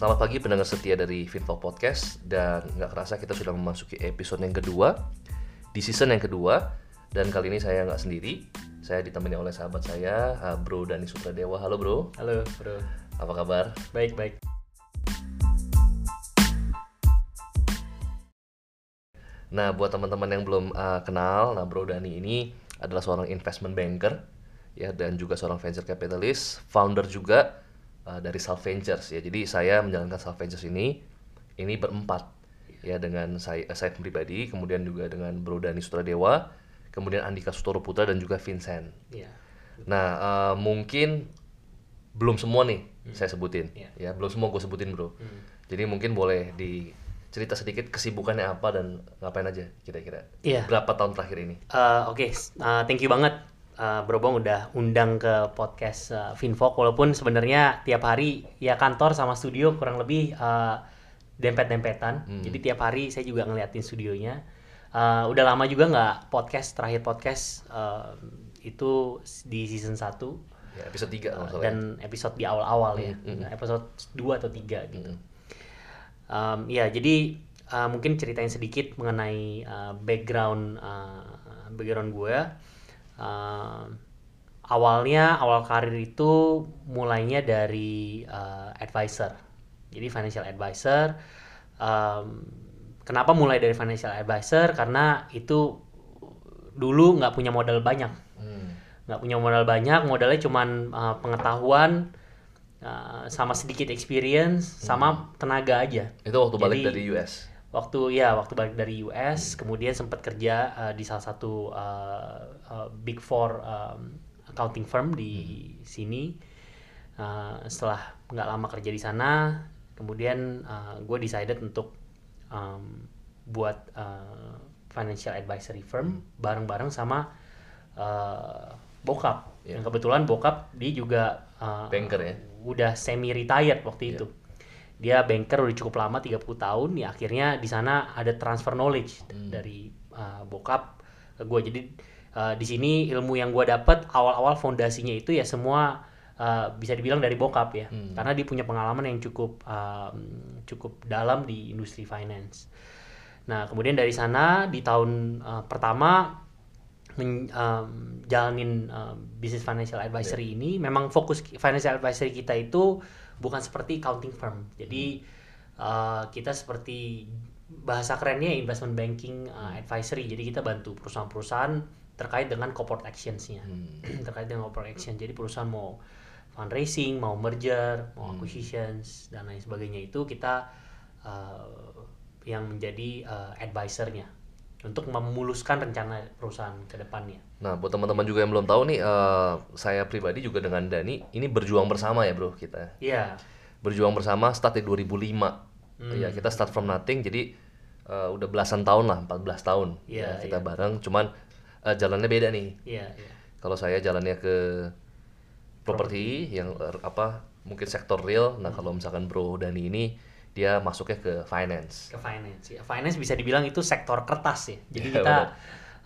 Selamat pagi pendengar setia dari Finvo Podcast. Dan nggak kerasa kita sudah memasuki episode yang kedua di season yang kedua. Dan kali ini saya nggak sendiri. Saya ditemani oleh sahabat saya uh, Bro Dani Sutradewa. Halo Bro. Halo, bro. apa kabar? Baik, baik. Nah buat teman-teman yang belum uh, kenal nah Bro Dani ini adalah seorang investment banker ya dan juga seorang venture capitalist founder juga uh, dari Self Ventures ya jadi saya menjalankan Self Ventures ini ini berempat ya dengan saya saya pribadi kemudian juga dengan Bro Dani Sutradewa kemudian Andika Sutoro Putra dan juga Vincent Iya. Nah, eh, mungkin belum semua nih saya sebutin. Iya. Ya, belum semua gue sebutin, Bro. Hmm. Jadi mungkin boleh dicerita sedikit kesibukannya apa dan ngapain aja kira-kira. Iya. Berapa tahun terakhir ini? Eh, Oke, uh, thank you banget uh, Bro Bong udah undang ke podcast uh, Finvok walaupun sebenarnya tiap hari ya kantor sama studio kurang lebih uh, dempet-dempetan. Jadi tiap hari saya juga ngeliatin studionya. Uh, udah lama juga nggak podcast terakhir podcast uh, itu di season 1 Ya, episode 3 kalau nggak salah. ya. dan episode di awal-awal ya. Nah, episode 2 atau 3 gitu. Um, ya, jadi uh, mungkin ceritain sedikit mengenai uh, background uh, background gue. Uh, awalnya awal karir itu mulainya dari uh, advisor. Jadi financial advisor. Um, kenapa mulai dari financial advisor? Karena itu dulu nggak punya modal banyak Hmm. nggak punya modal banyak modalnya cuman uh, pengetahuan uh, sama sedikit experience sama tenaga aja Itu waktu balik Jadi- dari US. Waktu ya waktu balik dari US kemudian sempat kerja uh, di salah satu uh, uh, big four um, accounting firm di sini. Uh, setelah nggak lama kerja di sana kemudian gue decided untuk um, buat uh, financial advisory firm bareng-bareng sama uh, bokap. Iya. yang kebetulan bokap dia juga uh, Banker ya? udah semi retired waktu itu dia banker udah cukup lama 30 tahun ya akhirnya di sana ada transfer knowledge dari uh, bokap ke gue jadi uh, di sini ilmu yang gue dapet awal-awal fondasinya itu ya semua uh, bisa dibilang dari bokap ya. Karena dia punya pengalaman yang cukup um, cukup dalam di industri finance. Nah kemudian dari sana di tahun uh, pertama men, um, jalanin um, bisnis financial advisory ini memang fokus financial advisory kita itu bukan seperti accounting firm. Jadi uh, kita seperti bahasa kerennya investment banking uh, advisory. Jadi kita bantu perusahaan-perusahaan terkait dengan corporate actions-nya. Terkait dengan corporate action. Jadi perusahaan mau fundraising mau merger mau acquisitions dan lain sebagainya. Itu kita uh, yang menjadi uh, advisernya untuk memuluskan rencana perusahaan ke depannya. Nah, buat teman-teman juga yang belum tahu nih, eh, saya pribadi juga dengan Dani ini berjuang bersama ya, Bro, kita. Iya, berjuang bersama start di 2005 ya kita start from nothing jadi eh, udah belasan tahun lah 14 tahun. Iya, ya, kita bareng cuman eh, jalannya beda nih. Iya, iya. kalau saya jalannya ke properti yang eh, apa mungkin sektor real. Nah kalau misalkan bro Dani ini dia masuknya ke finance Ke finance ya. Finance bisa dibilang itu sektor kertas ya. Jadi Iya, kita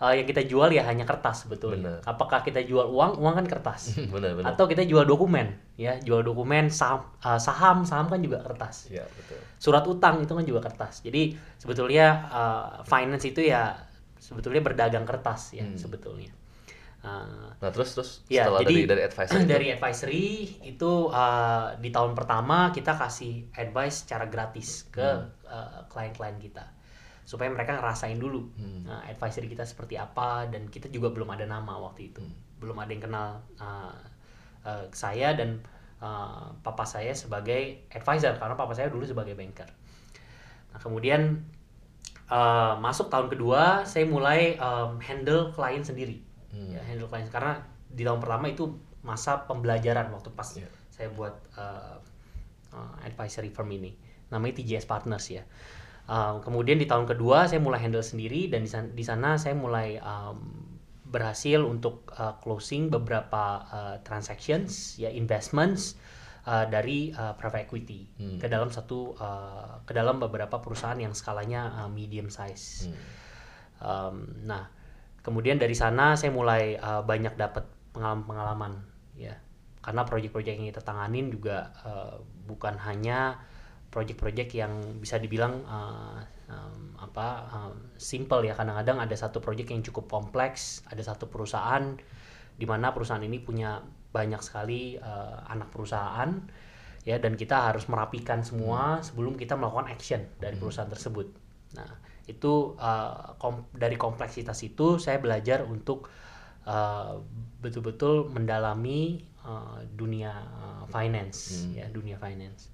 uh, yang kita jual ya hanya kertas sebetulnya. Apakah kita jual uang? Uang kan kertas. benar-benar Atau kita jual dokumen ya, jual dokumen saham uh, saham, saham kan juga kertas. ya betul Surat utang itu kan juga kertas. Jadi sebetulnya uh, finance itu ya sebetulnya berdagang kertas ya sebetulnya. Uh, nah terus terus Ya, setelah jadi dari dari advisor itu, dari advisory itu uh, di tahun pertama kita kasih advice secara gratis ke uh, klien-klien kita. Supaya mereka ngerasain dulu uh, advisory kita seperti apa dan kita juga belum ada nama waktu itu. Belum ada yang kenal uh, uh, saya dan uh, papa saya sebagai advisor karena papa saya dulu sebagai banker. Nah kemudian uh, masuk tahun kedua saya mulai um, handle klien sendiri ya handle klien karena di tahun pertama itu masa pembelajaran waktu pas Iya. saya buat uh, uh, advisory firm ini. Namanya TJS Partners ya. Uh, kemudian di tahun kedua saya mulai handle sendiri dan di sana, di sana saya mulai um, berhasil untuk uh, closing beberapa uh, transactions ya investments uh, dari uh, private equity ke dalam satu uh, ke dalam beberapa perusahaan yang skalanya uh, medium size. Um, nah, kemudian dari sana saya mulai uh, banyak dapat pengalaman-pengalaman ya. Karena proyek-proyek yang kita tanganin juga uh, bukan hanya project-project yang bisa dibilang uh, um, apa um, simple ya. Kadang-kadang ada satu project yang cukup kompleks ada satu perusahaan di mana perusahaan ini punya banyak sekali uh, anak perusahaan ya. Dan kita harus merapikan semua sebelum kita melakukan action dari perusahaan tersebut. Nah itu uh, kom- dari kompleksitas itu saya belajar untuk uh, betul-betul mendalami uh, dunia uh, finance ya dunia finance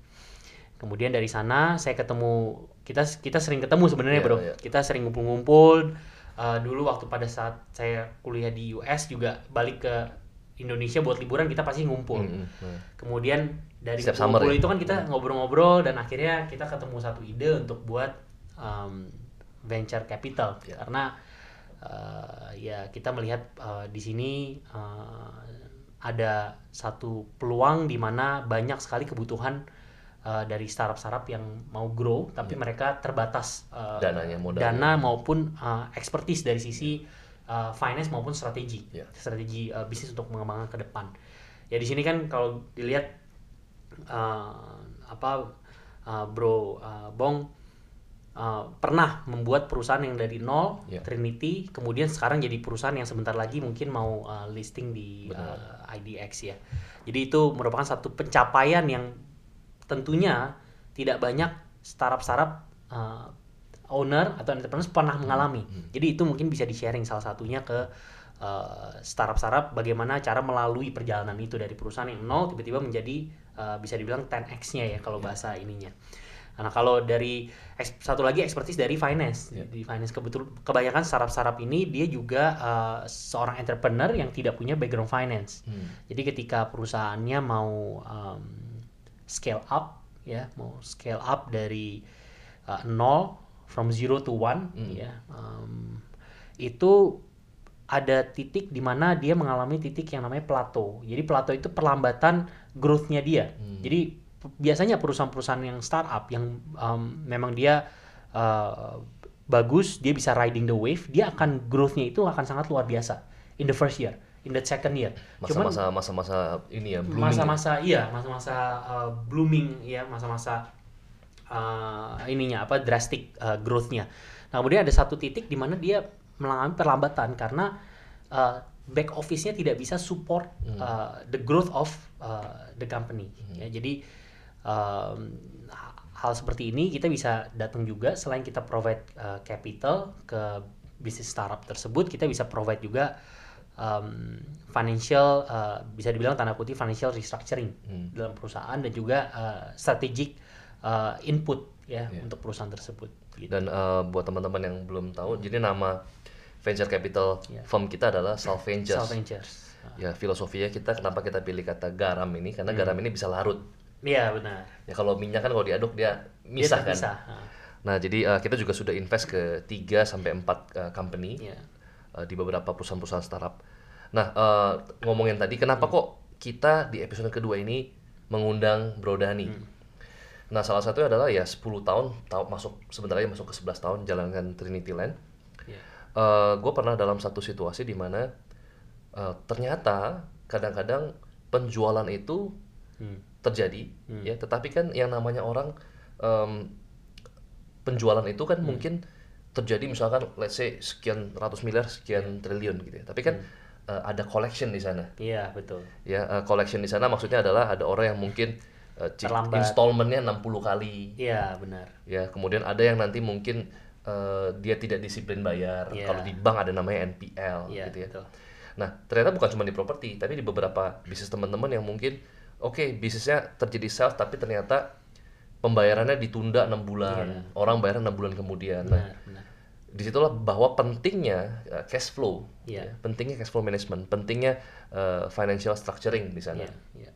kemudian dari sana saya ketemu kita kita sering ketemu sebenarnya Iya, bro iya. kita sering ngumpul-ngumpul Uh, dulu waktu pada saat saya kuliah di US juga balik ke Indonesia buat liburan kita pasti ngumpul Mm, mm. kemudian dari Setiap ngumpul summer ya? itu kan kita ngobrol-ngobrol dan akhirnya kita ketemu satu ide untuk buat um, venture capital Ya. karena uh, ya kita melihat uh, di sini uh, ada satu peluang di mana banyak sekali kebutuhan uh, dari startup-startup yang mau grow tapi mereka terbatas uh, Ya. Dananya, modalnya. dana maupun uh, expertise dari sisi uh, finance maupun strategi Ya. strategi uh, bisnis untuk mengembangkan ke depan ya di sini kan kalau dilihat uh, apa uh, bro uh, Bong uh, pernah membuat perusahaan yang dari nol Ya. Trinity kemudian sekarang jadi perusahaan yang sebentar lagi mungkin mau uh, listing di uh, IDX ya jadi itu merupakan satu pencapaian yang tentunya tidak banyak startup-startup uh, owner atau entrepreneur pernah mengalami. Jadi itu mungkin bisa di-sharing salah satunya ke uh, startup-startup bagaimana cara melalui perjalanan itu dari perusahaan yang nol tiba-tiba menjadi uh, bisa dibilang 10x-nya ya kalau bahasa ininya. Nah, kalau dari satu lagi expertise dari finance. Di finance kebetul kebanyakan startup-startup ini dia juga uh, seorang entrepreneur yang tidak punya background finance. Jadi ketika perusahaannya mau um, scale up ya, mau scale up dari uh, nol from zero to one ya, um, itu ada titik di mana dia mengalami titik yang namanya plateau. Jadi plateau itu perlambatan growth-nya dia. Jadi p- biasanya perusahaan-perusahaan yang startup yang um, memang dia uh, bagus, dia bisa riding the wave, dia akan growth-nya itu akan sangat luar biasa in the first year, in the second year. Masa-masa masa-masa ini ya blooming masa-masa iya masa-masa uh, blooming ya masa-masa uh, ininya apa drastic uh, growth-nya. Nah kemudian ada satu titik di mana dia mengalami perlambatan karena uh, back office-nya tidak bisa support uh, the growth of uh, the company. Ya jadi um, ha- hal seperti ini kita bisa datang juga selain kita provide uh, capital ke bisnis startup tersebut kita bisa provide juga um, financial uh, bisa dibilang tanda kutip financial restructuring dalam perusahaan dan juga uh, strategic uh, input ya untuk perusahaan tersebut gitu. dan eh, buat teman-teman yang belum tahu jadi nama venture capital Ya. firm kita adalah Self Ventures Self ventures. ya filosofinya kita kenapa kita pilih kata garam ini karena garam ini bisa larut Iya benar. ya kalau minyak kan kalau diaduk dia Dia misah kan. Ah, nah jadi eh, kita juga sudah invest ke 3 sampai 4 company Iya. eh, di beberapa perusahaan-perusahaan startup nah eh, ngomongin tadi kenapa kok kita di episode kedua ini mengundang Bro Dani nah salah satunya adalah ya 10 tahun tahu masuk sebentar lagi masuk ke 11 tahun jalankan Trinity Land Iya. gue pernah dalam satu situasi di mana eh, ternyata kadang-kadang penjualan itu Hmm. Terjadi ya tetapi kan yang namanya orang em, penjualan itu kan mungkin terjadi misalkan let's say sekian ratus miliar sekian triliun gitu ya tapi kan eh, ada collection di sana Iya betul. ya eh, collection di sana maksudnya adalah ada orang yang mungkin ci- Terlambat. installmentnya 60 kali Iya benar. ya kemudian ada yang nanti mungkin eh, dia tidak disiplin bayar Iya. kalau di bank ada namanya NPL Iya gitu ya betul. nah ternyata bukan cuma di properti tapi di beberapa bisnis teman-teman yang mungkin oke bisnisnya terjadi sales tapi ternyata pembayarannya ditunda enam bulan orang bayar enam bulan kemudian nah Benar benar. di situlah bahwa pentingnya uh, cash flow Iya. ya, pentingnya cash flow management pentingnya uh, financial structuring di sana Iya iya.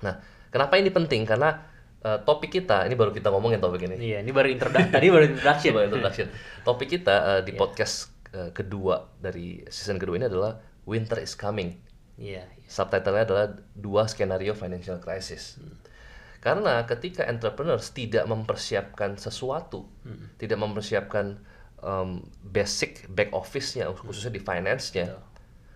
nah kenapa ini penting karena uh, topik kita ini baru kita ngomongin topik ini Iya ini baru introduction. Tadi baru introduction. Coba introduction. Topik kita uh, di podcast uh, kedua dari season kedua ini adalah Winter is Coming. Iya. Subtitlenya adalah dua skenario financial crisis. Karena ketika entrepreneurs tidak mempersiapkan sesuatu, tidak mempersiapkan um, basic back office-nya khususnya di finance-nya,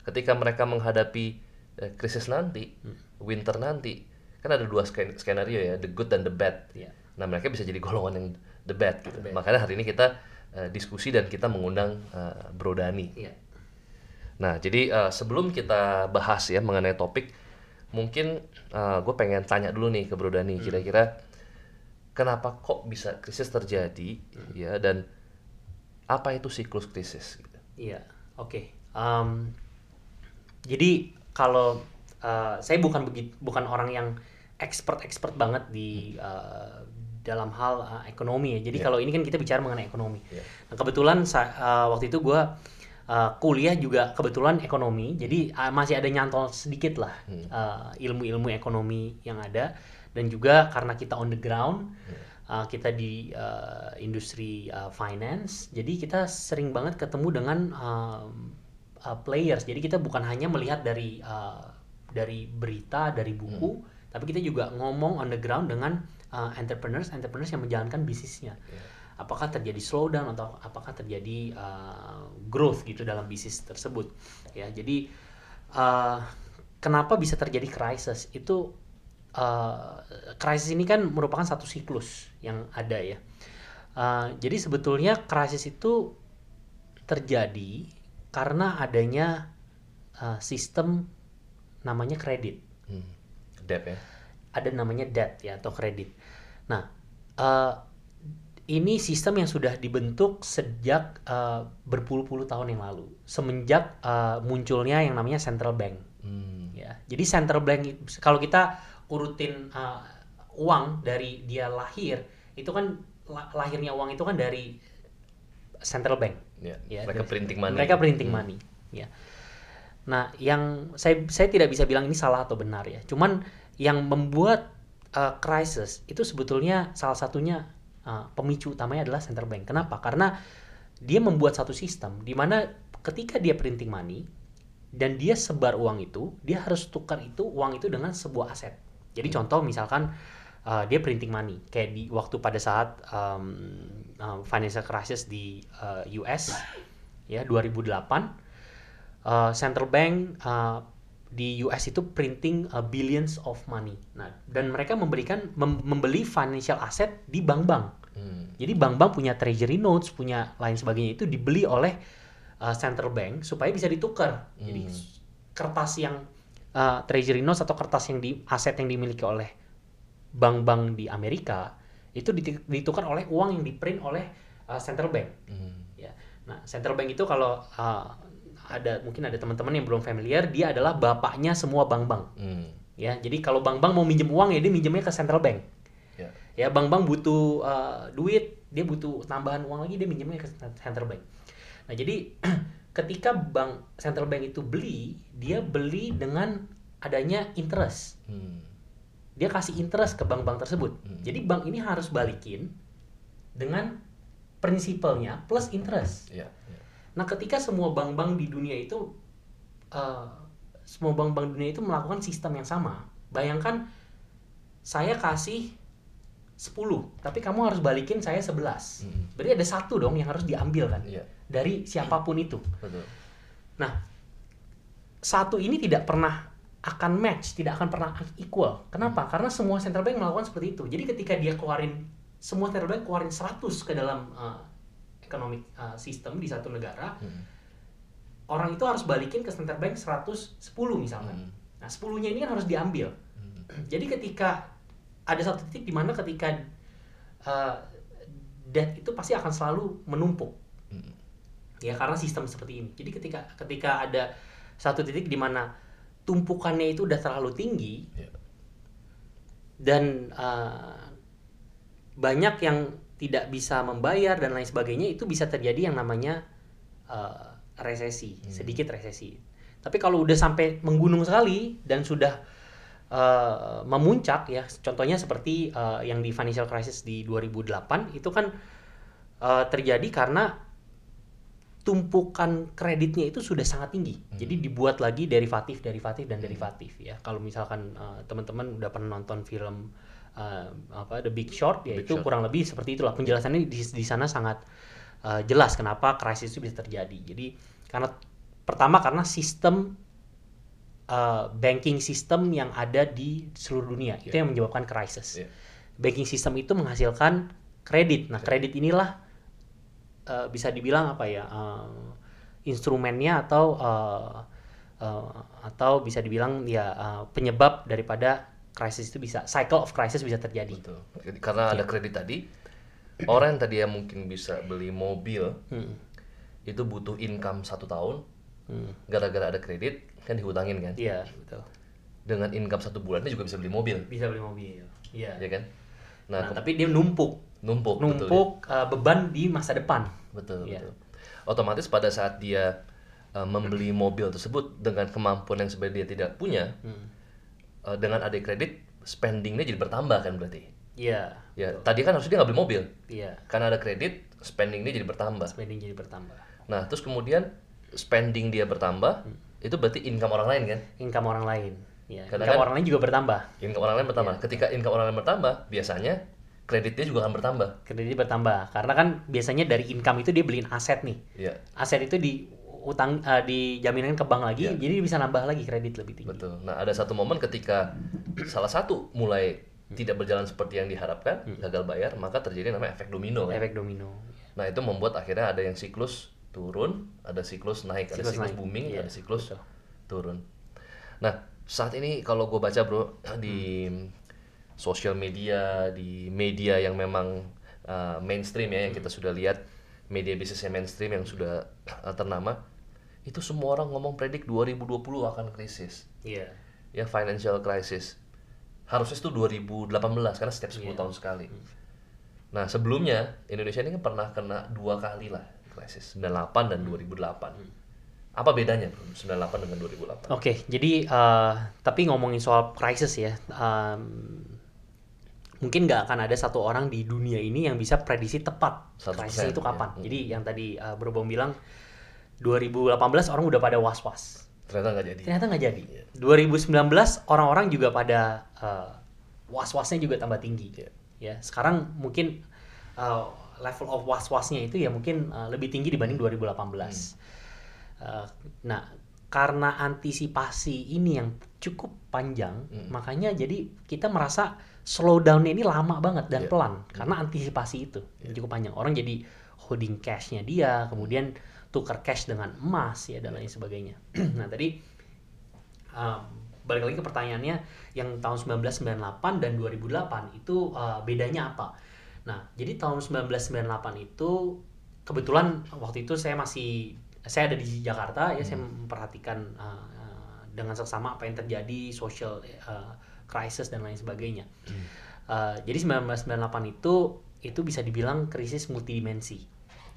ketika mereka menghadapi eh, krisis nanti, winter nanti, kan ada dua sken- skenario ya, the good dan the bad. Iya. Nah, mereka bisa jadi golongan yang the bad gitu. Makanya hari ini kita uh, diskusi dan kita mengundang uh, Bro Dani. Iya. Nah, jadi uh, sebelum kita bahas ya mengenai topik, mungkin uh, gue pengen tanya dulu nih ke Bro Dani, kira-kira kenapa kok bisa krisis terjadi ya dan apa itu siklus krisis? Gitu. Iya, oke. Um, jadi kalau uh, saya bukan begitu, bukan orang yang expert-expert banget di uh, dalam hal uh, ekonomi ya. Jadi Iya. kalau ini kan kita bicara mengenai ekonomi. Iya. Nah, kebetulan uh, waktu itu gue uh, kuliah juga kebetulan ekonomi. Jadi uh, masih ada nyantol sedikit lah uh, ilmu-ilmu ekonomi yang ada dan juga karena kita on the ground uh, kita di uh, industri uh, finance. Jadi kita sering banget ketemu dengan um, uh, players. Jadi kita bukan hanya melihat dari uh, dari berita, dari buku, tapi kita juga ngomong on the ground dengan uh, entrepreneurs, entrepreneurs yang menjalankan bisnisnya. Apakah terjadi slowdown atau apakah terjadi uh, growth gitu dalam bisnis tersebut? Ya, jadi uh, kenapa bisa terjadi krisis? Itu uh, krisis ini kan merupakan satu siklus yang ada ya. Uh, jadi sebetulnya krisis itu terjadi karena adanya uh, sistem namanya kredit. Hmm. Debt ya. Ada namanya debt ya atau kredit. Nah, uh, ini sistem yang sudah dibentuk sejak uh, berpuluh-puluh tahun yang lalu, semenjak uh, munculnya yang namanya central bank. Hmm. Ya, jadi central bank kalau kita urutin uh, uang dari dia lahir, itu kan la- lahirnya uang itu kan dari central bank. Ya. Ya, Mereka dari- printing money. Mereka printing Hmm. money. Ya. Nah, yang saya saya tidak bisa bilang ini salah atau benar ya. Cuman yang membuat uh, crisis itu sebetulnya salah satunya uh, pemicu utamanya adalah central bank. Kenapa? Karena dia membuat satu sistem di mana ketika dia printing money dan dia sebar uang itu, dia harus tukar itu uang itu dengan sebuah aset. Jadi contoh misalkan uh, dia printing money kayak di waktu pada saat um, um, financial crisis di uh, US ya 2008 uh, central bank uh, di US itu printing uh, billions of money. Nah, dan mereka memberikan mem- membeli financial asset di bank-bank. Hmm. Jadi bank-bank punya treasury notes, punya lain sebagainya itu dibeli oleh uh, central bank supaya bisa ditukar. Jadi Hmm. kertas yang uh, treasury notes atau kertas yang di aset yang dimiliki oleh bank-bank di Amerika itu ditukar oleh uang yang diprint oleh uh, central bank. Hmm. Ya. Nah, central bank itu kalau uh, ada mungkin ada teman-teman yang belum familiar, dia adalah bapaknya semua bank-bank. Hmm. Ya, jadi kalau bank-bank mau minjem uang ya dia minjemnya ke central bank. Ya. Ya, bank-bank butuh uh, duit, dia butuh tambahan uang lagi dia minjemnya ke central bank. Nah, jadi ketika bank central bank itu beli, dia beli dengan adanya interest. Hmm. Dia kasih interest ke bank-bank tersebut. Hmm. Jadi bank ini harus balikin dengan prinsipalnya plus interest. Ya. Nah, ketika semua bank-bank di dunia itu eh, semua bank-bank dunia itu melakukan sistem yang sama. Bayangkan saya kasih 10, tapi kamu harus balikin saya 11. Hmm. Berarti ada satu dong yang harus diambil kan Iya. dari siapa pun itu. Betul. Nah, satu ini tidak pernah akan match, tidak akan pernah equal. Kenapa? Karena semua central bank melakukan seperti itu. Jadi ketika dia keluarin semua central bank keluarin 100 ke dalam uh, economic uh, system di satu negara, Hmm. orang itu harus balikin ke central bank 110 misalkan. Hmm. Nah, 10-nya ini kan harus diambil. Hmm. Jadi ketika ada satu titik di mana ketika uh, debt itu pasti akan selalu menumpuk. Hmm. Ya karena sistem seperti ini. Jadi ketika ketika ada satu titik di mana tumpukannya itu udah terlalu tinggi Ya. dan uh, banyak yang tidak bisa membayar dan lain sebagainya itu bisa terjadi yang namanya uh, resesi, Hmm. sedikit resesi. Tapi kalau udah sampai menggunung sekali dan sudah uh, memuncak ya, contohnya seperti uh, yang di financial crisis di 2008 itu kan uh, terjadi karena tumpukan kreditnya itu sudah sangat tinggi. Hmm. Jadi dibuat lagi derivatif, derivatif dan derivatif ya. Kalau misalkan uh, teman-teman udah pernah nonton film uh, apa The Big Short ya Big itu Short. kurang lebih seperti itulah penjelasannya di, di sana sangat uh, jelas kenapa krisis itu bisa terjadi. Jadi karena pertama karena sistem uh, banking system yang ada di seluruh dunia itu Ya. yang menyebabkan krisis. Ya. banking system itu menghasilkan kredit. Nah, kredit inilah uh, bisa dibilang apa ya? Uh, instrumennya atau uh, uh, atau bisa dibilang ya uh, penyebab daripada krisis itu bisa cycle of crisis bisa terjadi. Betul. Karena ada kredit tadi, orang yang tadi yang mungkin bisa beli mobil hmm. itu butuh income satu tahun, hmm. gara-gara ada kredit kan dihutangin kan? Iya betul. Dengan income satu bulannya juga bisa beli mobil. Bisa beli mobil. Iya. Ya kan? Nah, nah tapi dia numpuk. Numpuk. Numpuk betul, ya? uh, beban di masa depan. Betul. Ya. betul otomatis pada saat dia uh, membeli mobil tersebut dengan kemampuan yang sebenarnya dia tidak punya hmm. Uh, dengan ada kredit spendingnya jadi bertambah kan berarti iya yeah, ya tadi kan harusnya dia nggak beli mobil iya yeah. karena ada kredit spendingnya jadi bertambah spending jadi bertambah nah terus kemudian spending dia bertambah hmm. itu berarti income orang lain kan income orang lain ya Karena income kan, orang lain juga bertambah income orang lain bertambah yeah. ketika income orang lain bertambah biasanya kreditnya juga akan bertambah. Kreditnya bertambah karena kan biasanya dari income itu dia beliin aset nih. Yeah. Aset itu di utang uh, dijaminkan ke bank lagi, yeah. jadi bisa nambah lagi kredit lebih tinggi. Betul. Nah ada satu momen ketika salah satu mulai hmm. tidak berjalan seperti yang diharapkan, hmm. gagal bayar, maka terjadi namanya efek domino. Kan? Efek domino. Nah itu membuat akhirnya ada yang siklus turun, ada siklus naik, siklus ada siklus naik. booming, yeah. ada siklus Betul. turun. Nah saat ini kalau gue baca bro di hmm sosial media, di media yang memang uh, mainstream ya, yang kita sudah lihat media bisnis yang mainstream yang sudah uh, ternama, itu semua orang ngomong predik 2020 akan krisis. Iya. Yeah. Ya financial crisis. Harusnya itu 2018 karena setiap 10 yeah. tahun sekali. Hmm. Nah sebelumnya Indonesia ini kan pernah kena dua kali lah krisis 98 dan 2008. Hmm. Apa bedanya 98 dengan 2008? Oke, okay, jadi uh, tapi ngomongin soal krisis ya, um, mungkin nggak akan ada satu orang di dunia ini yang bisa prediksi tepat krisis itu kapan. Ya. Jadi yang tadi uh, Bro Bom bilang 2018 orang udah pada was-was. Ternyata nggak jadi. Ternyata nggak jadi. Ya. 2019 orang-orang juga pada uh, was-wasnya juga tambah tinggi. Ya, ya sekarang mungkin uh, level of was-wasnya itu ya mungkin uh, lebih tinggi dibanding 2018. Hmm. Uh, nah, karena antisipasi ini yang cukup panjang, hmm. makanya jadi kita merasa slowdownnya ini lama banget dan yeah. pelan karena antisipasi itu yeah. cukup panjang orang jadi holding cashnya dia kemudian tukar cash dengan emas ya dan lain sebagainya nah tadi um, balik lagi ke pertanyaannya yang tahun 1998 dan 2008 itu uh, bedanya apa nah jadi tahun 1998 itu kebetulan waktu itu saya masih saya ada di Jakarta ya hmm. saya memperhatikan uh, dengan seksama apa yang terjadi social uh, crisis dan lain sebagainya. Hmm. Uh, jadi 1998 itu itu bisa dibilang krisis multidimensi,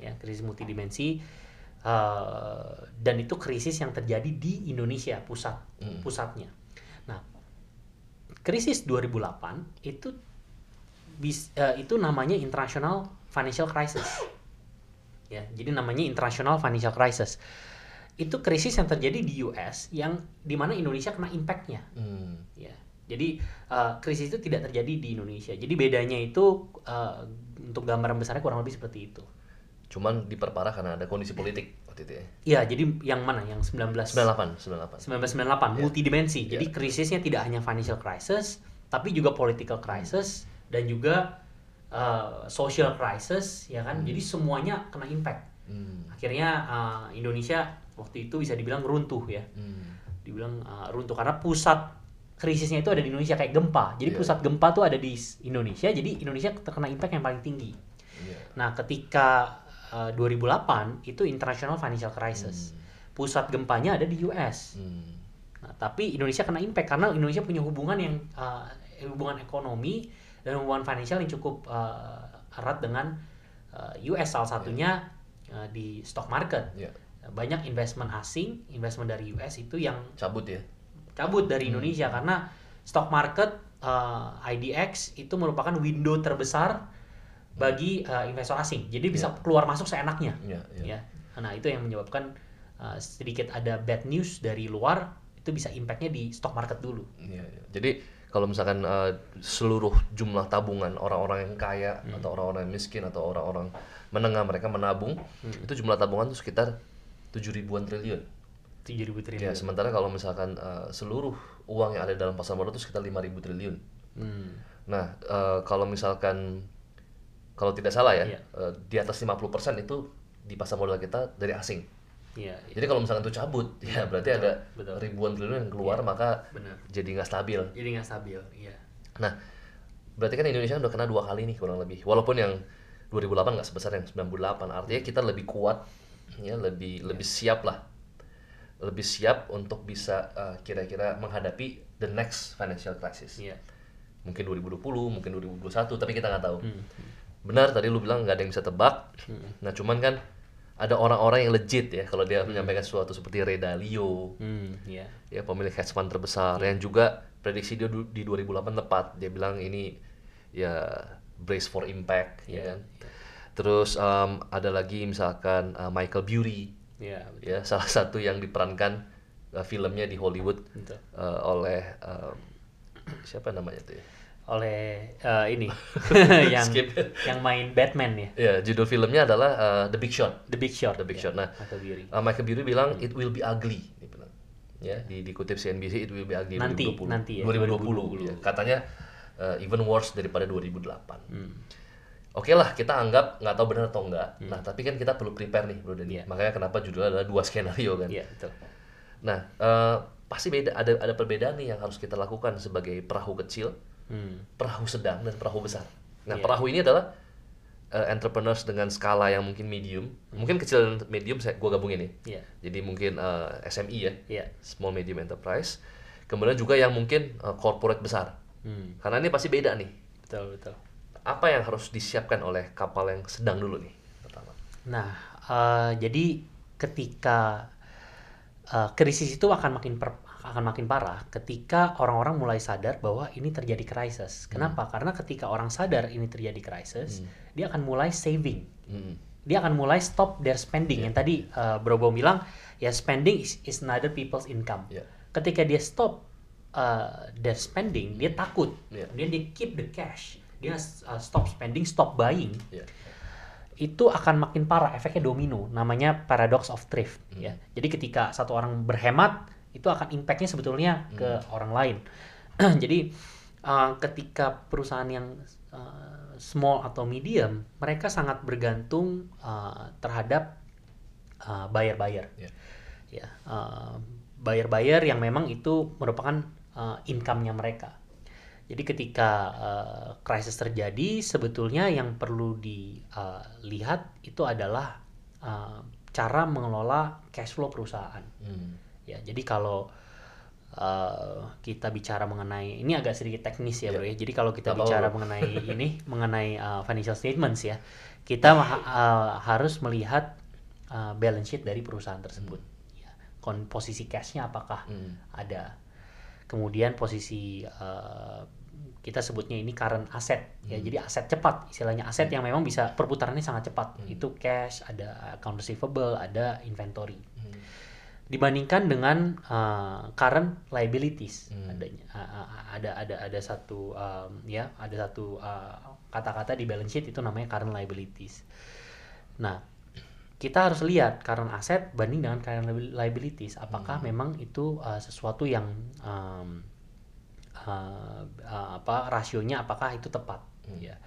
ya krisis multidimensi uh, dan itu krisis yang terjadi di Indonesia pusat hmm. pusatnya. Nah, krisis 2008 itu bis, uh, itu namanya international financial crisis, ya jadi namanya international financial crisis itu krisis yang terjadi di US yang di mana Indonesia kena impactnya, hmm. ya jadi uh, krisis itu tidak terjadi di Indonesia. Jadi bedanya itu uh, untuk gambaran besarnya kurang lebih seperti itu. Cuman diperparah karena ada kondisi politik waktu itu ya. Iya, jadi yang mana? Yang 19 98, 98. 1998 yeah. multidimensi. Jadi yeah. krisisnya tidak hanya financial crisis, tapi juga political crisis hmm. dan juga uh, social crisis ya kan. Hmm. Jadi semuanya kena impact. Hmm. Akhirnya uh, Indonesia waktu itu bisa dibilang runtuh ya. Hmm. Dibilang uh, runtuh karena pusat krisisnya itu ada di Indonesia kayak gempa. Jadi yeah. pusat gempa tuh ada di Indonesia. Jadi Indonesia terkena impact yang paling tinggi. Yeah. Nah, ketika uh, eh, 2008 itu international financial crisis. Hmm. Pusat gempanya ada di US. Hmm. Nah, tapi Indonesia kena impact karena Indonesia punya hubungan yang uh, hubungan ekonomi dan hubungan financial yang cukup uh, erat dengan uh, US salah satunya yeah. uh, di stock market. Yeah. Banyak investment asing, investment dari US itu yang cabut ya cabut dari hmm. Indonesia karena stock market uh, IDX itu merupakan window terbesar bagi uh, investor asing. Jadi bisa yeah. keluar masuk seenaknya. Yeah, yeah. Ya. Nah, itu yang menyebabkan uh, sedikit ada bad news dari luar itu bisa impactnya di stock market dulu. Yeah, yeah. Jadi kalau misalkan uh, seluruh jumlah tabungan orang-orang yang kaya hmm. atau orang-orang yang miskin atau orang-orang menengah mereka menabung, hmm. itu jumlah tabungan itu sekitar tujuh ribuan triliun. 7.000 triliun. Ya, sementara kalau misalkan uh, seluruh uang yang ada dalam pasar modal itu sekitar 5.000 triliun. Hmm. Nah, eh, kalau misalkan kalau tidak salah ya, Iya. eh, di atas 50% itu di pasar modal kita dari asing. Iya, iya. Jadi kalau misalkan itu cabut, ya berarti ada betul. ribuan triliun yang keluar maka benar. jadi nggak stabil. Jadi nggak stabil, iya. Nah, berarti kan Indonesia udah kena dua kali nih kurang lebih. Walaupun yang 2008 nggak sebesar yang 98, artinya kita lebih kuat, ya lebih lebih siap lah, lebih siap untuk bisa eh, kira-kira menghadapi the next financial crisis. Iya. Mungkin 2020, mungkin 2021, tapi kita nggak tahu. Hmm. Benar tadi lu bilang nggak ada yang bisa tebak. Nah, cuman kan ada orang-orang yang legit ya kalau dia menyampaikan sesuatu seperti Ray Dalio, Hmm, iya. ya pemilik hedge fund terbesar. Yang juga prediksi dia di 2008 tepat. Dia bilang ini ya brace for impact ya Iya, kan? terus em, ada lagi misalkan uh, Michael Bury Iya, betul. ya salah satu yang diperankan uh, filmnya di Hollywood Betul. uh, oleh em, siapa namanya tuh ya Oleh eh, ini yang Skip. yang main Batman ya. ya judul filmnya adalah uh, The Big Short The Big Short. The Big ya. Short nah Michael Bury. uh, Michael Bury bilang it will be ugly dia bilang ya di dikutip CNBC it will be ugly Nanti, 2020 nanti ya, 2020, 2020. ya. katanya uh, even worse daripada 2008 Hmm. Oke lah, kita anggap nggak tahu benar atau enggak. Nah, tapi kan kita perlu prepare nih, Bro Denny. Iya. Makanya kenapa judulnya adalah dua skenario kan. Iya, betul. Nah, eh, pasti beda ada ada perbedaan nih yang harus kita lakukan sebagai perahu kecil, Hmm. perahu sedang dan perahu besar. Nah, Iya. perahu ini adalah eh, entrepreneurs dengan skala yang mungkin medium, mungkin kecil dan medium saya gua gabungin nih. Iya. Jadi mungkin eh, SME ya, Iya. small medium enterprise. Kemudian juga yang mungkin eh, corporate besar. Hmm. Karena ini pasti beda nih. Betul, betul. Apa yang harus disiapkan oleh kapal yang sedang dulu nih pertama? Nah, eh, jadi ketika eh, krisis itu akan makin per- akan makin parah ketika orang-orang mulai sadar bahwa ini terjadi krisis. Kenapa? Karena ketika orang sadar ini terjadi krisis, dia akan mulai saving. Hmm. Dia akan mulai stop their spending. Yang tadi eh, Bro Bom bilang, ya spending is, is another people's income. Iya. Ketika dia stop uh, their spending, dia takut. Iya. Kemudian dia keep the cash. Dia uh, stop spending, stop buying Ya. itu akan makin parah efeknya domino namanya paradox of thrift Hmm. ya jadi ketika satu orang berhemat itu akan impactnya sebetulnya ke Hmm. orang lain jadi uh, ketika perusahaan yang uh, small atau medium mereka sangat bergantung uh, terhadap uh, buyer-buyer Ya. ya uh, buyer-buyer yang memang itu merupakan uh, income-nya mereka jadi ketika uh, krisis terjadi, sebetulnya yang perlu dilihat itu adalah uh, cara mengelola cash flow perusahaan. Hmm. Ya, jadi kalau uh, kita bicara mengenai ini agak sedikit teknis ya, bro ya. Jadi kalau kita bicara mengenai ini, mengenai uh, financial statements ya, kita uh, harus melihat uh, balance sheet dari perusahaan tersebut. Ya, kon- posisi cashnya apakah Hmm. ada. Kemudian posisi eh, kita sebutnya ini current asset ya. Jadi aset cepat istilahnya aset yang memang bisa perputarannya sangat cepat. Itu cash ada account receivable ada inventory. Hmm. Dibandingkan dengan eh, current liabilities Hmm. adanya. A- ada ada ada satu um, ya ada satu uh, kata-kata di balance sheet itu namanya current liabilities. Nah kita harus lihat current asset banding dengan current liabil- liabilities. Apakah memang itu uh, sesuatu yang um, uh, uh, apa rasionya apakah itu tepat? Ya.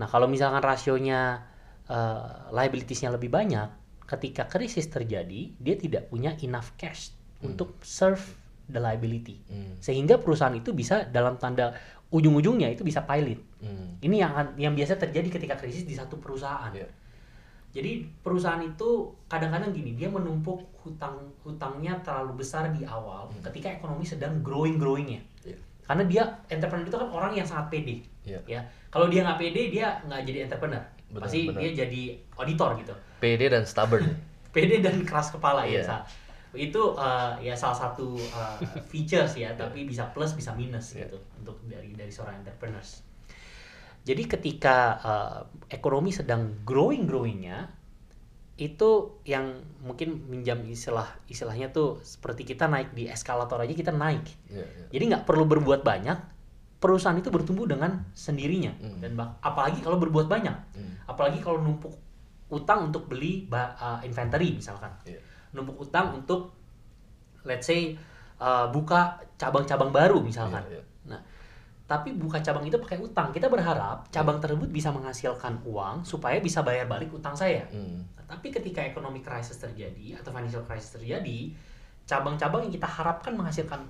Nah kalau misalkan rasionya uh, liabilitiesnya lebih banyak ketika krisis terjadi dia tidak punya enough cash untuk serve the liability Hmm. sehingga perusahaan itu bisa dalam tanda ujung-ujungnya itu bisa pilot Hmm. ini yang yang biasa terjadi ketika krisis di satu perusahaan Iya. jadi perusahaan itu kadang-kadang gini, dia menumpuk hutang hutangnya terlalu besar di awal ketika ekonomi sedang growing growingnya. Iya. Karena dia entrepreneur itu kan orang yang sangat pede, Iya. ya. Kalau dia nggak pede, dia nggak jadi entrepreneur. Benar, Pasti benar. dia jadi auditor gitu. PD dan stubborn. Pede dan keras kepala ya. Iya. Sa. Itu uh, ya salah satu uh, features ya, tapi bisa plus bisa minus Iya. gitu untuk dari dari seorang entrepreneurs. Jadi ketika uh, ekonomi sedang growing growingnya, itu yang mungkin minjam istilah istilahnya tuh seperti kita naik di eskalator aja kita naik. Iya, iya. Jadi nggak perlu berbuat banyak, perusahaan itu bertumbuh dengan sendirinya. Hmm. Dan apalagi kalau berbuat banyak, Hmm. apalagi kalau numpuk utang untuk beli uh, inventory misalkan, Iya. numpuk utang untuk let's say uh, buka cabang-cabang baru misalkan. Iya, iya. Nah, tapi buka cabang itu pakai utang. Kita berharap cabang tersebut bisa menghasilkan uang supaya bisa bayar balik utang saya. Hmm. Nah, tapi ketika ekonomi crisis terjadi atau financial crisis terjadi, cabang-cabang yang kita harapkan menghasilkan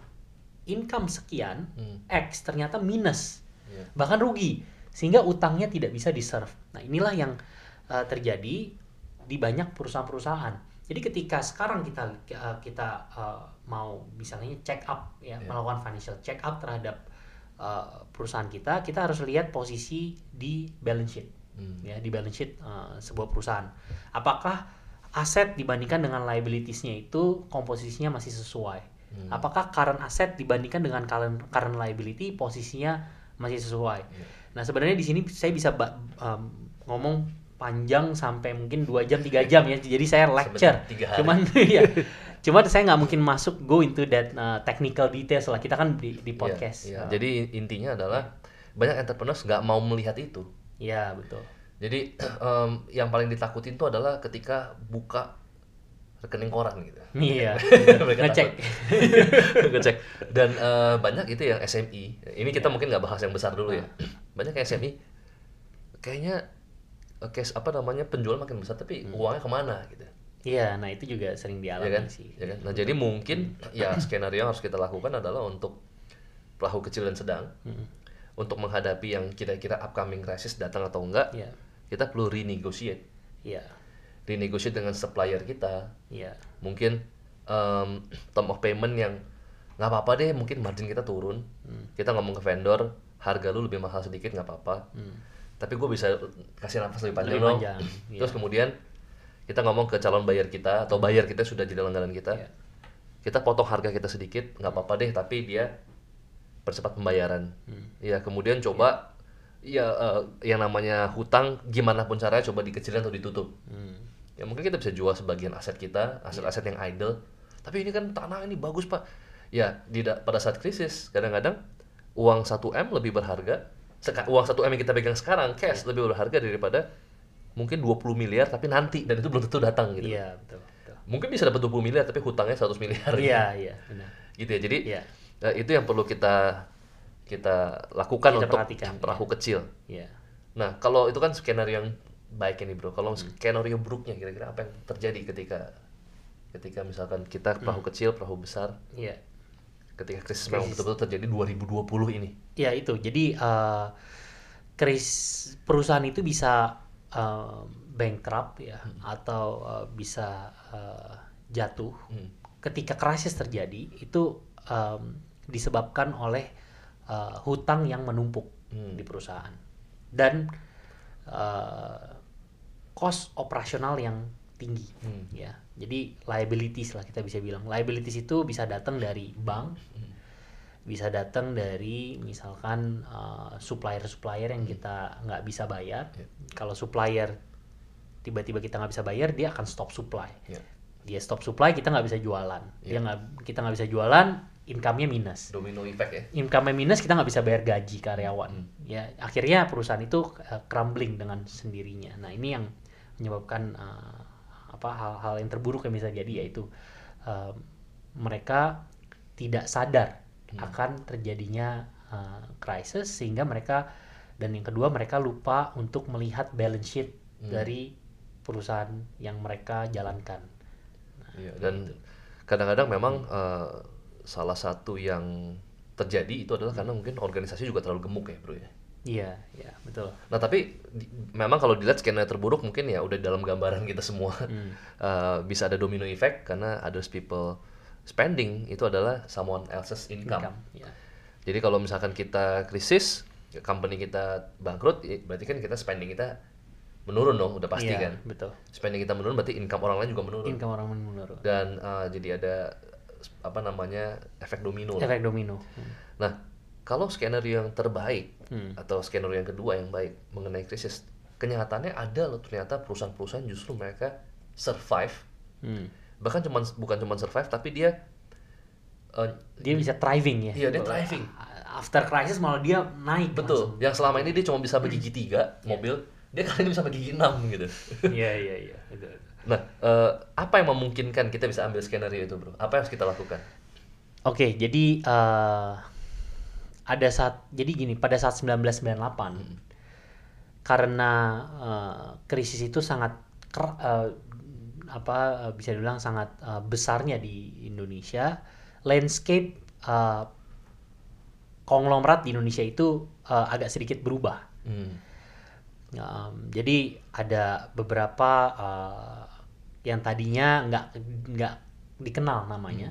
income sekian Hmm. X ternyata minus, Iya. bahkan rugi, sehingga utangnya tidak bisa diserve. Nah inilah yang uh, terjadi di banyak perusahaan-perusahaan. Jadi ketika sekarang kita uh, kita uh, mau misalnya check up ya Iya. melakukan financial check up terhadap uh, perusahaan kita, kita harus lihat posisi di balance sheet Hmm. ya di balance sheet uh, sebuah perusahaan. Apakah aset dibandingkan dengan liabilities-nya itu komposisinya masih sesuai? Hmm. Apakah current asset dibandingkan dengan current, current liability posisinya masih sesuai? Iya. Nah sebenarnya di sini saya bisa um, ngomong panjang sampai mungkin dua jam tiga jam ya. Jadi saya lecture. Cuman ya, cuman saya nggak mungkin masuk go into that uh, technical details lah. Kita kan di, di Iya, podcast. iya. Uh, Jadi intinya adalah banyak entrepreneurs nggak mau melihat itu. ya betul. Jadi em, yang paling ditakutin tuh adalah ketika buka rekening koran gitu. Iya. Ngecek. Ngecek. Dan eh, banyak itu yang SMI. Ini kita mungkin nggak bahas yang besar dulu ya. Banyak yang SMI kayaknya eh, case apa namanya penjual makin besar tapi uangnya ke mana gitu. Iya, nah itu juga sering Ya dialami kan? sih. Ya kan? Nah, jadi mungkin ya skenario yang harus kita lakukan adalah untuk perahu kecil dan sedang Mm. untuk menghadapi yang kira-kira upcoming crisis datang atau enggak, Iya, kita perlu renegotiate. iya, Renegotiate dengan supplier kita. iya, Mungkin em, term of payment yang nggak apa-apa deh, mungkin margin kita turun. Hmm. Kita ngomong ke vendor, harga lu lebih mahal sedikit nggak apa-apa. Hmm. Tapi gue bisa kasih nafas lebih panjang Lebih dong. panjang, iya. Terus kemudian kita ngomong ke calon buyer kita atau buyer kita sudah jadi langganan kita. Iya. Kita potong harga kita sedikit, nggak apa-apa deh, tapi dia percepat pembayaran. Hmm. Ya kemudian coba ya eh, yang namanya hutang gimana pun caranya coba dikecilin atau ditutup. Hmm. Ya mungkin kita bisa jual sebagian aset kita, Iya. aset-aset yang idle. Tapi ini kan tanah ini bagus pak. Ya di da- pada saat krisis kadang-kadang uang 1 m lebih berharga. Seka- uang 1 m yang kita pegang sekarang cash lebih berharga daripada mungkin 20 miliar tapi nanti dan itu belum tentu datang gitu. Iya, betul, betul. Mungkin bisa dapat 20 miliar tapi hutangnya 100 miliar. Iya, iya, benar. Gitu ya. Jadi Iya. eh, itu yang perlu kita kita lakukan Kita untuk perhatikan, perahu kecil. Iya. Nah, kalau itu kan skenario yang baik ini, Bro. Hmm. Kalau skenario buruknya kira-kira apa yang terjadi ketika ketika misalkan kita perahu Hmm. kecil, perahu besar, Iya. ketika krisis memang betul-betul terjadi 2020 ini. Ya itu. Jadi eh kris perusahaan itu bisa eh, bankrupt ya atau eh, bisa eh, jatuh Hmm. ketika krisis terjadi itu em, disebabkan oleh eh, hutang yang menumpuk Hmm. di perusahaan dan cost operasional yang tinggi Hmm. ya jadi liabilities lah kita bisa bilang liabilities itu bisa datang dari bank bisa datang dari misalkan uh, supplier-supplier yang kita nggak bisa bayar Ya. kalau supplier tiba-tiba kita nggak bisa bayar dia akan stop supply Ya. dia stop supply kita nggak bisa jualan dia Ya. nggak kita nggak bisa jualan income-nya minus Domino effect ya. income minus kita nggak bisa bayar gaji karyawan Hmm. ya akhirnya perusahaan itu uh, crumbling dengan sendirinya nah ini yang menyebabkan uh, apa hal-hal yang terburuk yang bisa jadi yaitu uh, mereka tidak sadar Hmm. akan terjadinya uh, krisis sehingga mereka dan yang kedua mereka lupa untuk melihat balance sheet Hmm. dari perusahaan yang mereka jalankan Iya, dan kadang-kadang memang eh, salah satu yang terjadi itu adalah karena mungkin organisasi juga terlalu gemuk ya, Bro ya. Iya iya betul Nah, tapi di- memang kalau dilihat skenario terburuk mungkin ya udah dalam gambaran kita semua. Hmm. Eh, bisa ada domino effect karena others people spending itu adalah someone else's income. income ya Jadi kalau misalkan kita krisis, company kita bangkrut, berarti kan kita spending kita menurun dong, udah pasti Iya, kan. betul Spending kita menurun berarti income orang lain juga menurun. income orang menurun Dan eh, jadi ada apa namanya efek domino. lah. efek domino Nah, kalau skenario yang terbaik Hmm. atau skenario yang kedua yang baik mengenai krisis, kenyataannya ada loh ternyata perusahaan-perusahaan justru mereka survive, Hmm. bahkan cuman bukan cuma survive tapi dia eh, dia bisa thriving ya Iya, dia thriving. after crisis malah dia naik betul. Yang selama ini dia cuma bisa bergigi tiga Iya. mobil, dia kali ini bisa bergigi enam gitu. iya iya iya. Nah, eh, apa yang memungkinkan kita bisa ambil skenario itu, bro? Apa yang harus kita lakukan? oke jadi eh, ada saat jadi gini pada saat 1998 karena eh, krisis itu sangat ker- eh, apa eh, bisa dibilang sangat eh, besarnya di Indonesia landscape eh, konglomerat di Indonesia itu eh, agak sedikit berubah. Hmm. Um, jadi ada beberapa uh, yang tadinya nggak nggak dikenal namanya,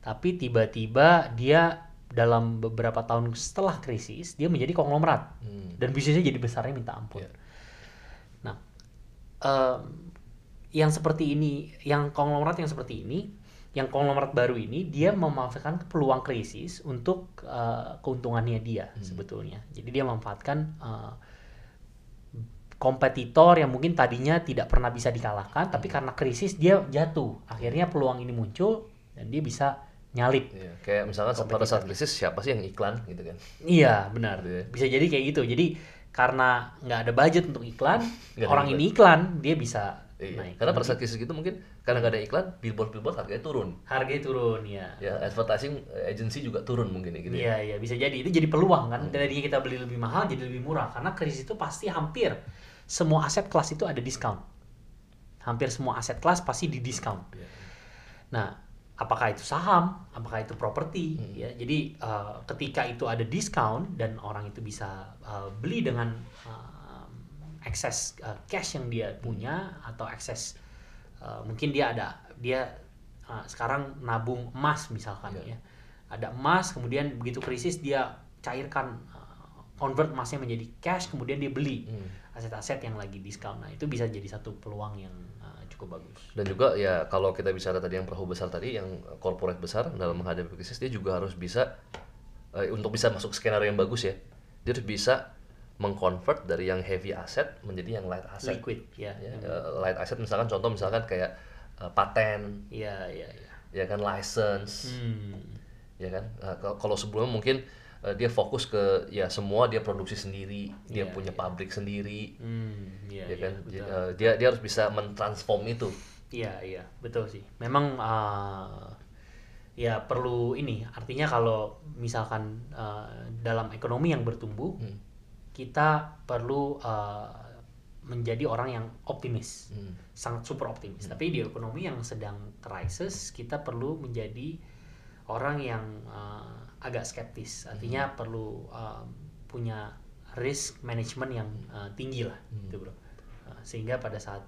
tapi tiba-tiba dia dalam beberapa tahun setelah krisis dia menjadi konglomerat Hmm. dan bisnisnya jadi besarnya minta ampun. Iya. Nah, um, yang seperti ini, yang konglomerat yang seperti ini, yang konglomerat baru ini dia memanfaatkan peluang krisis untuk uh, keuntungannya dia sebetulnya. Jadi dia memanfaatkan uh, kompetitor yang mungkin tadinya tidak pernah bisa dikalahkan, tapi karena krisis dia jatuh. Akhirnya peluang ini muncul dan dia bisa nyalip. Iya, kayak misalkan pada saat krisis siapa sih yang iklan gitu kan? Iya benar. Gitu ya. Bisa jadi kayak gitu. Jadi karena nggak ada budget untuk iklan, ada orang ini iklan dia bisa Iya. naik. Karena pada saat krisis gitu mungkin karena nggak ada iklan, billboard-billboard harganya turun. harganya turun ya. Ya, advertising agency juga turun mungkin ya gitu ya. Iya iya bisa jadi itu jadi peluang kan. Tadinya kita beli lebih mahal jadi lebih murah karena krisis itu pasti hampir semua aset kelas itu ada diskon. Hampir semua aset kelas pasti di diskon. Iya. Nah, apakah itu saham, apakah itu properti, Hmm. ya. Jadi eh, ketika itu ada diskon dan orang itu bisa eh, beli dengan eh, akses eh, cash yang dia punya atau akses eh, mungkin dia ada dia eh, sekarang nabung emas misalkan Iya. ya. Ada emas, kemudian begitu krisis dia cairkan eh, convert emasnya menjadi cash, kemudian dia beli Hmm. aset-aset yang lagi diskon. Nah, itu bisa jadi satu peluang yang cukup bagus. Dan juga ya kalau kita bicara tadi yang perahu besar tadi, yang corporate besar dalam menghadapi krisis dia juga harus bisa eh, untuk bisa masuk skenario yang bagus ya, dia harus bisa mengconvert dari yang heavy asset menjadi yang light asset. Liquid ya. Ya, eh, light asset misalkan contoh misalkan kayak eh, paten, Iya, iya, iya. ya kan license, Hmm. ya kan. Kalau- kalau sebelumnya mungkin eh, dia fokus ke ya semua dia produksi sendiri, dia Iya, punya pabrik sendiri, Hmm, iya, ya iya, kan. betul. Jadi, eh, dia dia harus bisa mentransform itu. Iya, iya, betul sih. Memang uh, ya perlu ini. Artinya kalau misalkan uh, dalam ekonomi yang bertumbuh, Hmm. kita perlu uh, menjadi orang yang optimis, Hmm. sangat super optimis. Tapi di ekonomi yang sedang krisis, kita perlu menjadi orang yang uh, agak skeptis. Artinya perlu uh, punya risk management yang uh, tinggi lah, gitu bro. Uh, sehingga pada saat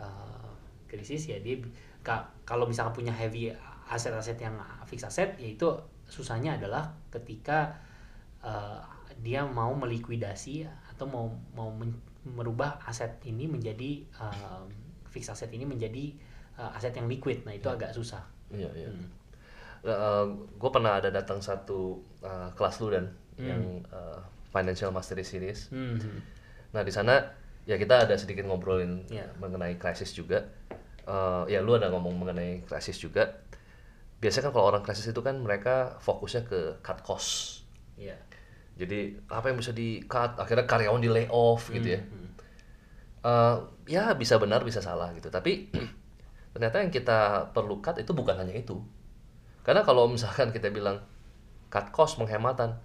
uh, krisis ya dia ka- kalau misalkan punya heavy aset-aset yang fix aset, yaitu susahnya adalah ketika uh, dia mau melikuidasi atau mau mau men- merubah aset ini menjadi um, fix aset ini menjadi uh, aset yang liquid. Nah, itu agak susah. Iya, iya. Hmm. Gue pernah ada datang satu uh, kelas lu dan Hmm. yang uh, Financial Mastery Series. Hmm. Nah di sana ya kita ada sedikit ngobrolin Iya. mengenai krisis juga. Uh, ya lu ada ngomong mengenai krisis juga. Biasanya kan kalau orang krisis itu kan mereka fokusnya ke cut cost. Iya. Jadi apa yang bisa di cut? Akhirnya karyawan di layoff gitu ya. Hmm. Uh, ya bisa benar bisa salah gitu. Tapi ternyata yang kita perlu cut itu bukan hanya itu. Karena kalau misalkan kita bilang cut cost penghematan,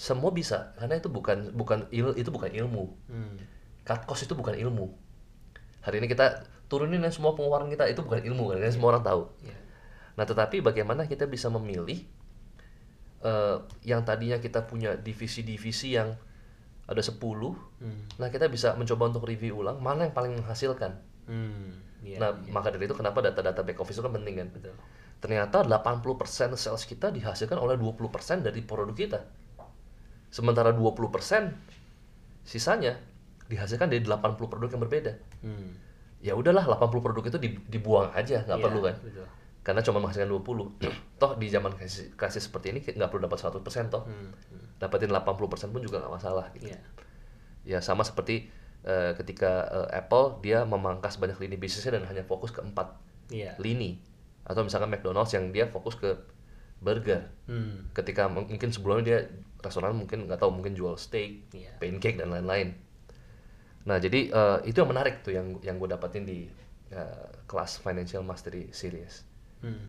semua bisa karena itu bukan bukan il, itu bukan ilmu. Hmm. Cut cost itu bukan ilmu. Hari ini kita turunin ya semua pengeluaran kita itu bukan ilmu kan, kan semua orang tahu. Iya. Nah, tetapi bagaimana kita bisa memilih eh, yang tadinya kita punya divisi-divisi yang ada 10, Hmm. nah kita bisa mencoba untuk review ulang mana yang paling menghasilkan. Hmm. Iya. nah, maka dari itu kenapa data-data back office itu kan penting kan? Betul. Ternyata 80% sales kita dihasilkan oleh 20% dari produk kita. Sementara 20% sisanya dihasilkan dari 80 produk yang berbeda. Hmm. Ya udahlah 80 produk itu di- dibuang aja, nggak Iya, perlu kan? Betul. Karena cuma menghasilkan 20. toh di zaman krisis, krisis seperti ini nggak perlu dapat 100% toh. Hmm. hmm. Dapatin 80% pun juga nggak masalah gitu. Iya. Ya sama seperti eh, ketika eh, Apple dia memangkas banyak lini bisnisnya dan hanya fokus ke empat Iya. lini. Atau misalkan McDonald's yang dia fokus ke burger. Hmm. Ketika mungkin sebelumnya dia restoran mungkin nggak tahu mungkin jual steak, Iya. pancake dan lain-lain. Nah jadi eh, itu yang menarik tuh yang yang gue dapetin di eh, kelas Financial Mastery Series. Hmm.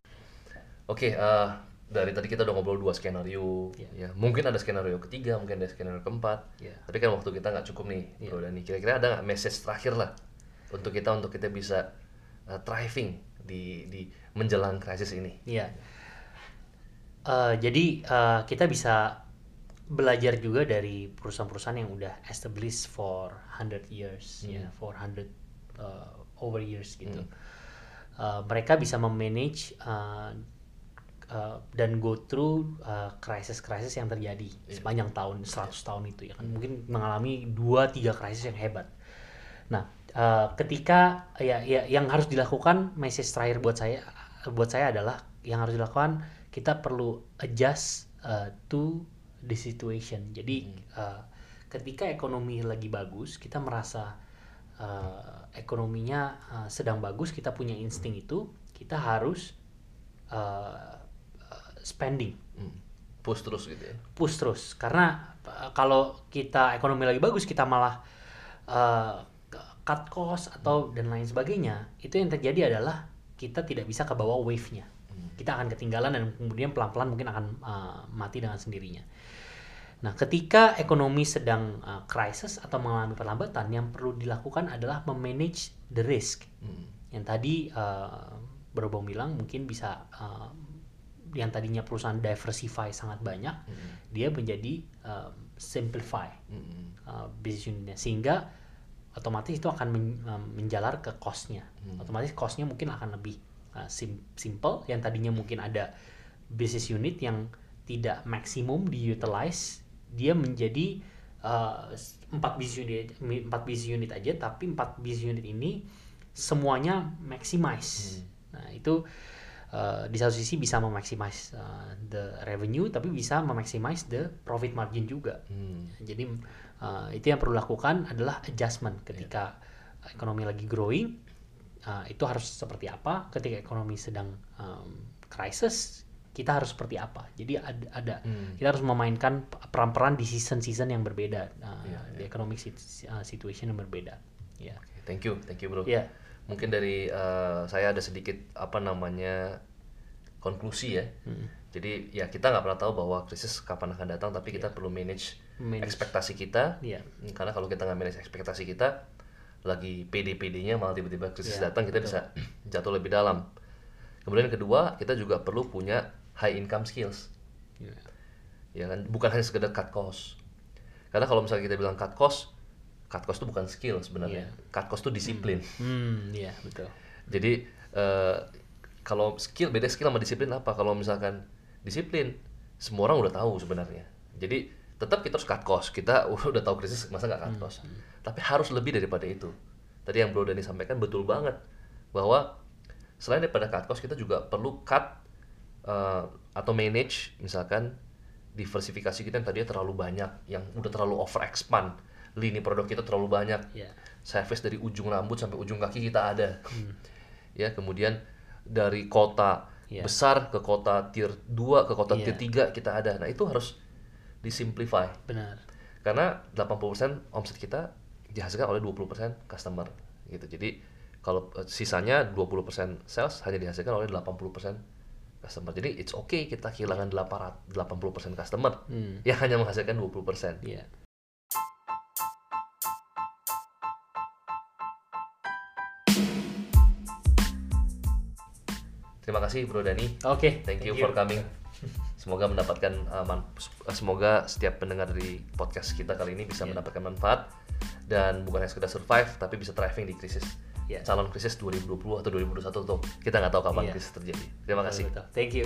Oke, eh, dari tadi kita udah ngobrol dua skenario, Iya. ya mungkin ada skenario ketiga, mungkin ada skenario keempat. Iya. Tapi kan waktu kita nggak cukup nih, Bro Dani. Kira-kira ada nggak message terakhir lah untuk kita untuk kita bisa uh, thriving di di menjelang krisis ini? Iya. Eh, jadi eh, kita bisa belajar juga dari perusahaan-perusahaan yang udah established for 100 years ya, for 100 uh, over years gitu. Uh, mereka bisa memanage uh, uh, dan go through uh, krisis-krisis yang terjadi sepanjang tahun 100 tahun itu ya kan mungkin mengalami 2 3 krisis yang hebat. Nah, uh, ketika ya, ya yang harus dilakukan message terakhir buat saya buat saya adalah yang harus dilakukan kita perlu adjust uh, to the situation. Jadi uh, ketika ekonomi lagi bagus, kita merasa uh, ekonominya uh, sedang bagus, kita punya insting itu, kita harus uh, spending Hmm. Push terus gitu ya. push terus karena uh, kalau kita ekonomi lagi bagus kita malah uh, cut cost atau dan lain sebagainya itu yang terjadi adalah kita tidak bisa ke bawah wave-nya. Kita akan ketinggalan dan kemudian pelan-pelan mungkin akan uh, mati dengan sendirinya. Nah ketika ekonomi sedang uh, crisis atau mengalami perlambatan yang perlu dilakukan adalah memanage the risk. Hmm. yang tadi uh, Bro Bong bilang mungkin bisa uh, yang tadinya perusahaan diversify sangat banyak dia menjadi um, simplify Hmm. uh, business unitnya. Sehingga otomatis itu akan men- um, menjalar ke costnya. Otomatis costnya mungkin akan lebih uh, sim- simple. Yang tadinya mungkin ada business unit yang tidak maksimum diutilize dia menjadi uh, empat business unit empat business unit aja tapi empat business unit ini semuanya maximize. Nah itu uh, di satu sisi bisa memaximize uh, the revenue tapi bisa memaximize the profit margin juga. Hmm. jadi uh, itu yang perlu dilakukan adalah adjustment ketika ekonomi lagi growing. Uh, itu harus seperti apa? Ketika ekonomi sedang um, crisis kita harus seperti apa? Jadi ada, ada Hmm. kita harus memainkan peran-peran di season-season yang berbeda. Uh, Iya, di economic sit- uh, situation yang berbeda. Ya. Thank you, thank you bro. ya. Mungkin dari uh, saya ada sedikit apa namanya konklusi ya. Hmm. Jadi ya kita nggak pernah tahu bahwa krisis kapan akan datang, tapi kita perlu manage, Manage. ekspektasi kita. Hmm, Karena kalau kita nggak manage ekspektasi kita, lagi PD-PD-nya malah tiba-tiba krisis Iya, datang, kita bisa jatuh lebih dalam. Kemudian yang kedua, kita juga perlu punya high income skills. Ya. ya kan? Bukan hanya sekedar cut cost. Karena kalau misalnya kita bilang cut cost cut cost itu bukan skill sebenarnya. Cut cost itu disiplin. Hmm. Ya betul. Jadi eh, kalau skill beda skill sama disiplin apa? Kalau misalkan disiplin semua orang udah tahu sebenarnya. Jadi tetap kita harus cut cost. Kita udah tahu krisis masa nggak cut cost? Tapi harus lebih daripada itu. Tadi yang Bro Dani sampaikan betul banget bahwa selain daripada cut cost kita juga perlu cut eh, atau manage misalkan diversifikasi kita yang tadinya terlalu banyak yang udah terlalu over expand lini produk kita terlalu banyak. Ya service dari ujung rambut sampai ujung kaki kita ada. Ya kemudian dari kota Iya. besar ke kota tier 2 ke kota Iya. tier 3 kita ada. Nah itu harus disimplify. Benar. Karena 80% omset kita dihasilkan oleh 20% customer gitu. Jadi kalau eh, sisanya 20% sales hanya dihasilkan oleh 80% customer. Jadi it's okay kita kehilangan 800 80% customer. Hmm. yang hanya menghasilkan 20% ya terima kasih Bro Dani. Oke. Thank you for coming. Semoga mendapatkan uh, man- semoga setiap pendengar dari podcast kita kali ini bisa mendapatkan manfaat dan bukan hanya sekedar survive tapi bisa thriving di krisis. Iya. Calon krisis 2020 atau 2021 tuh kita nggak tahu kapan Iya. krisis terjadi. Terima kasih. Betul, betul. thank you